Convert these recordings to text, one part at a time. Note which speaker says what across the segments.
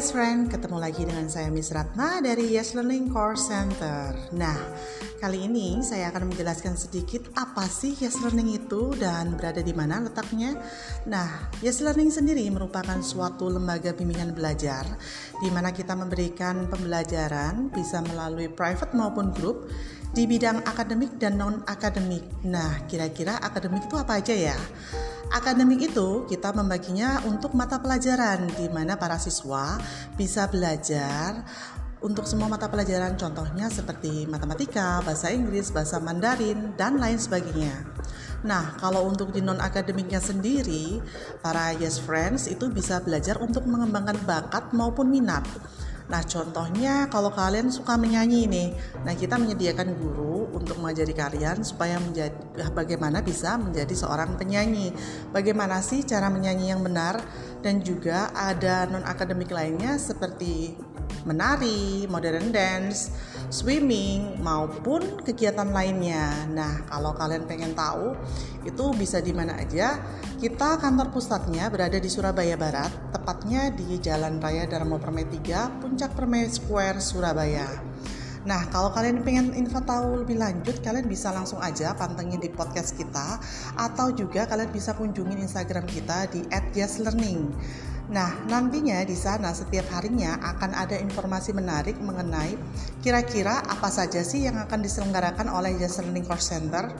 Speaker 1: Yes Friend, ketemu lagi dengan saya Miss Ratna dari Yes Learning Course Center. Nah, kali ini saya akan menjelaskan sedikit apa sih Yes Learning itu dan berada di mana letaknya. Nah, Yes Learning sendiri merupakan suatu lembaga bimbingan belajar di mana kita memberikan pembelajaran bisa melalui private maupun grup di bidang akademik dan non-akademik. Nah, kira-kira akademik itu apa aja ya? Akademik itu kita membaginya untuk mata pelajaran di mana para siswa bisa belajar untuk semua mata pelajaran contohnya seperti matematika, bahasa Inggris, bahasa Mandarin, dan lain sebagainya. Nah, kalau untuk di non akademiknya sendiri, para yes friends itu bisa belajar untuk mengembangkan bakat maupun minat. Nah, contohnya kalau kalian suka menyanyi nih, nah kita menyediakan guru untuk mengajari kalian supaya menjadi bagaimana bisa menjadi seorang penyanyi. Bagaimana sih cara menyanyi yang benar dan juga ada non akademik lainnya seperti menari, modern dance, swimming maupun kegiatan lainnya. Nah, kalau kalian pengen tahu itu bisa di mana aja, kita kantor pusatnya berada di Surabaya Barat, tepatnya di Jalan Raya Darmo Permai 3, Puncak Permai Square, Surabaya. Nah, kalau kalian pengen info tahu lebih lanjut, kalian bisa langsung aja pantengin di podcast kita atau juga kalian bisa kunjungin Instagram kita di @yeslearning. Nah, nantinya di sana setiap harinya akan ada informasi menarik mengenai kira-kira apa saja sih yang akan diselenggarakan oleh Yes Learning Course Center.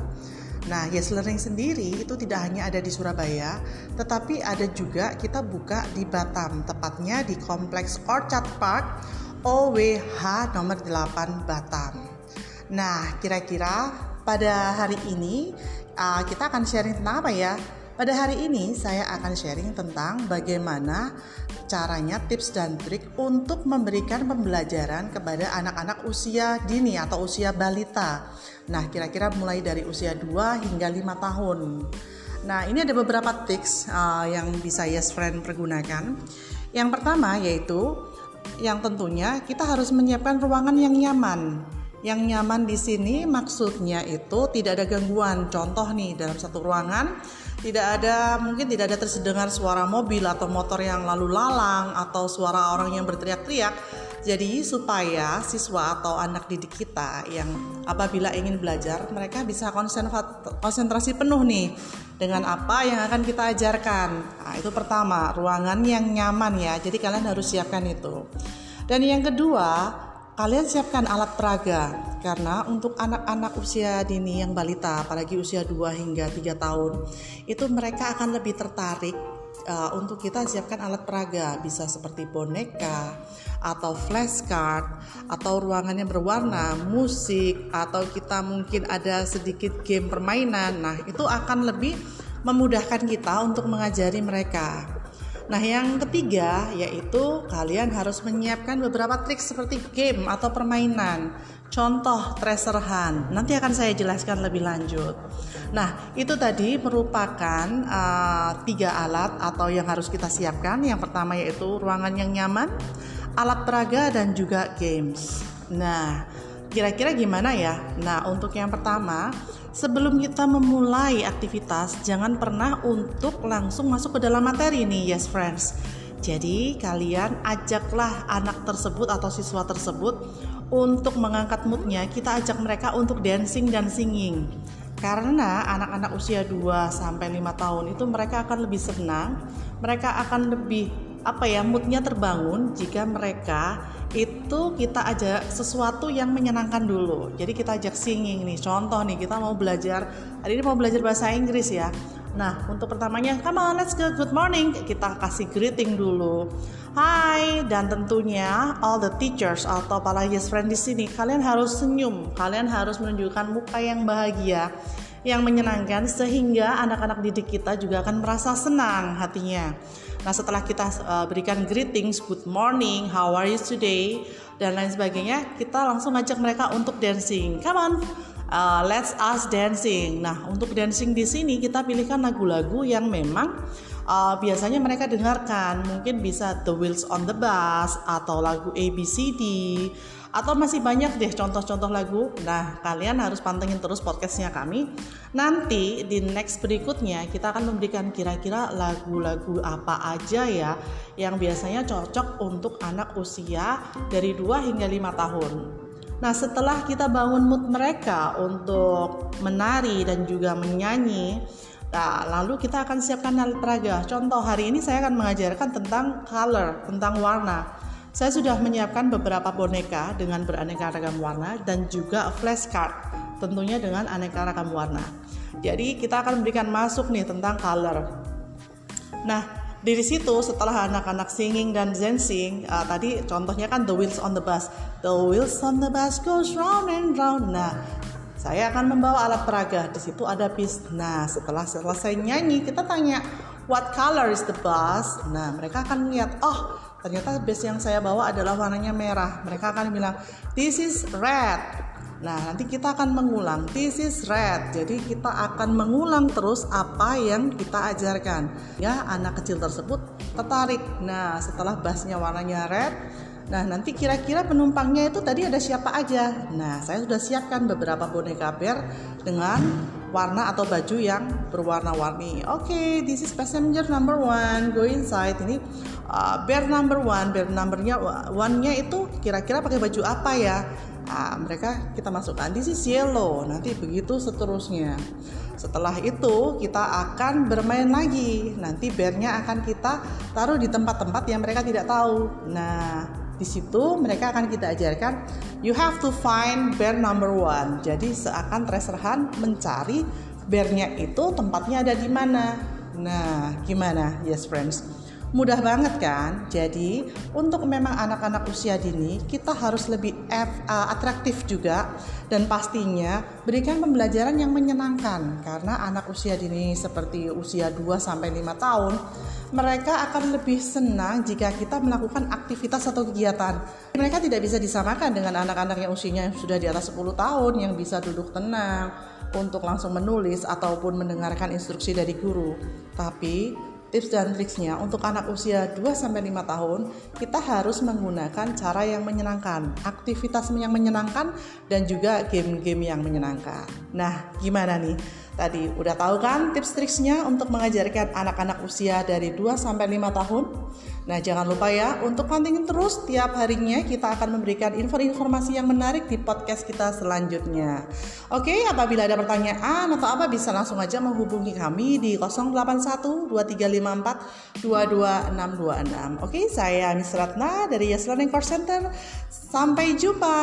Speaker 1: Nah, Yes Learning sendiri itu tidak hanya ada di Surabaya, tetapi ada juga kita buka di Batam, tepatnya di Kompleks Orchard Park OWH nomor 8 Batam. Nah, kira-kira pada hari ini uh, kita akan sharing tentang apa ya? Pada hari ini saya akan sharing tentang bagaimana caranya tips dan trik untuk memberikan pembelajaran kepada anak-anak usia dini atau usia balita. Nah, kira-kira mulai dari usia 2 hingga 5 tahun. Nah, ini ada beberapa tips uh, yang bisa Yes Friend pergunakan. Yang pertama yaitu yang tentunya kita harus menyiapkan ruangan yang nyaman. Yang nyaman di sini maksudnya itu tidak ada gangguan. Contoh nih dalam satu ruangan tidak ada mungkin tidak ada tersedengar suara mobil atau motor yang lalu lalang atau suara orang yang berteriak-teriak. Jadi supaya siswa atau anak didik kita yang apabila ingin belajar mereka bisa konsentrasi penuh nih dengan apa yang akan kita ajarkan. Nah, itu pertama, ruangan yang nyaman ya. Jadi kalian harus siapkan itu. Dan yang kedua, kalian siapkan alat peraga karena untuk anak-anak usia dini yang balita apalagi usia 2 hingga 3 tahun itu mereka akan lebih tertarik uh, untuk kita siapkan alat peraga. Bisa seperti boneka atau flashcard atau ruangannya berwarna musik atau kita mungkin ada sedikit game permainan. Nah itu akan lebih memudahkan kita untuk mengajari mereka Nah, yang ketiga yaitu kalian harus menyiapkan beberapa trik seperti game atau permainan. Contoh treasure hunt. Nanti akan saya jelaskan lebih lanjut. Nah, itu tadi merupakan uh, tiga alat atau yang harus kita siapkan. Yang pertama yaitu ruangan yang nyaman, alat peraga dan juga games. Nah, kira-kira gimana ya? Nah, untuk yang pertama, Sebelum kita memulai aktivitas, jangan pernah untuk langsung masuk ke dalam materi nih, yes friends. Jadi, kalian ajaklah anak tersebut atau siswa tersebut untuk mengangkat moodnya. Kita ajak mereka untuk dancing dan singing. Karena anak-anak usia 2 sampai 5 tahun itu mereka akan lebih senang, mereka akan lebih apa ya moodnya terbangun jika mereka itu kita ajak sesuatu yang menyenangkan dulu. Jadi kita ajak singing nih contoh nih kita mau belajar hari ini mau belajar bahasa Inggris ya. Nah untuk pertamanya come on let's go good morning. Kita kasih greeting dulu. Hai dan tentunya all the teachers atau para yes friend di sini kalian harus senyum. Kalian harus menunjukkan muka yang bahagia yang menyenangkan sehingga anak-anak didik kita juga akan merasa senang hatinya. Nah, setelah kita uh, berikan greetings, good morning, how are you today, dan lain sebagainya, kita langsung ngajak mereka untuk dancing. Come on, uh, let's us dancing. Nah, untuk dancing di sini kita pilihkan lagu-lagu yang memang uh, biasanya mereka dengarkan. Mungkin bisa The Wheels on the Bus atau lagu ABCD atau masih banyak deh contoh-contoh lagu. Nah, kalian harus pantengin terus podcastnya kami. Nanti di next berikutnya kita akan memberikan kira-kira lagu-lagu apa aja ya yang biasanya cocok untuk anak usia dari 2 hingga 5 tahun. Nah, setelah kita bangun mood mereka untuk menari dan juga menyanyi, Nah, lalu kita akan siapkan alat peraga. Contoh hari ini saya akan mengajarkan tentang color, tentang warna. Saya sudah menyiapkan beberapa boneka dengan beraneka ragam warna dan juga flashcard tentunya dengan aneka ragam warna. Jadi kita akan memberikan masuk nih tentang color. Nah, dari situ setelah anak-anak singing dan dancing, uh, tadi contohnya kan the wheels on the bus. The wheels on the bus goes round and round. Nah, saya akan membawa alat peraga. Di situ ada bis. Nah, setelah selesai nyanyi, kita tanya, what color is the bus? Nah, mereka akan lihat, oh ternyata base yang saya bawa adalah warnanya merah. Mereka akan bilang this is red. Nah nanti kita akan mengulang this is red. Jadi kita akan mengulang terus apa yang kita ajarkan. Ya anak kecil tersebut tertarik. Nah setelah bassnya warnanya red Nah, nanti kira-kira penumpangnya itu tadi ada siapa aja. Nah, saya sudah siapkan beberapa boneka bear dengan warna atau baju yang berwarna-warni. Oke, okay, this is passenger number one. Go inside. Ini uh, bear number one. Bear numbernya one-nya itu kira-kira pakai baju apa ya? Nah, mereka kita masukkan this is yellow. Nanti begitu seterusnya. Setelah itu kita akan bermain lagi. Nanti bearnya akan kita taruh di tempat-tempat yang mereka tidak tahu. Nah, di situ mereka akan kita ajarkan you have to find bear number one. Jadi seakan terserhan mencari bearnya itu tempatnya ada di mana. Nah, gimana? Yes friends. Mudah banget kan? Jadi, untuk memang anak-anak usia dini, kita harus lebih uh, atraktif juga dan pastinya berikan pembelajaran yang menyenangkan karena anak usia dini seperti usia 2 sampai 5 tahun mereka akan lebih senang jika kita melakukan aktivitas atau kegiatan. Mereka tidak bisa disamakan dengan anak-anak yang usianya sudah di atas 10 tahun yang bisa duduk tenang untuk langsung menulis ataupun mendengarkan instruksi dari guru. Tapi tips dan triksnya. Untuk anak usia 2-5 tahun kita harus menggunakan cara yang menyenangkan aktivitas yang menyenangkan dan juga game-game yang menyenangkan. Nah gimana nih tadi udah tahu kan tips triksnya untuk mengajarkan anak-anak usia dari 2-5 tahun Nah, jangan lupa ya untuk pantengin terus tiap harinya kita akan memberikan info-informasi yang menarik di podcast kita selanjutnya. Oke, apabila ada pertanyaan atau apa bisa langsung aja menghubungi kami di 081 2354 22626. Oke, saya Miss Ratna dari Yes Learning Course Center. Sampai jumpa.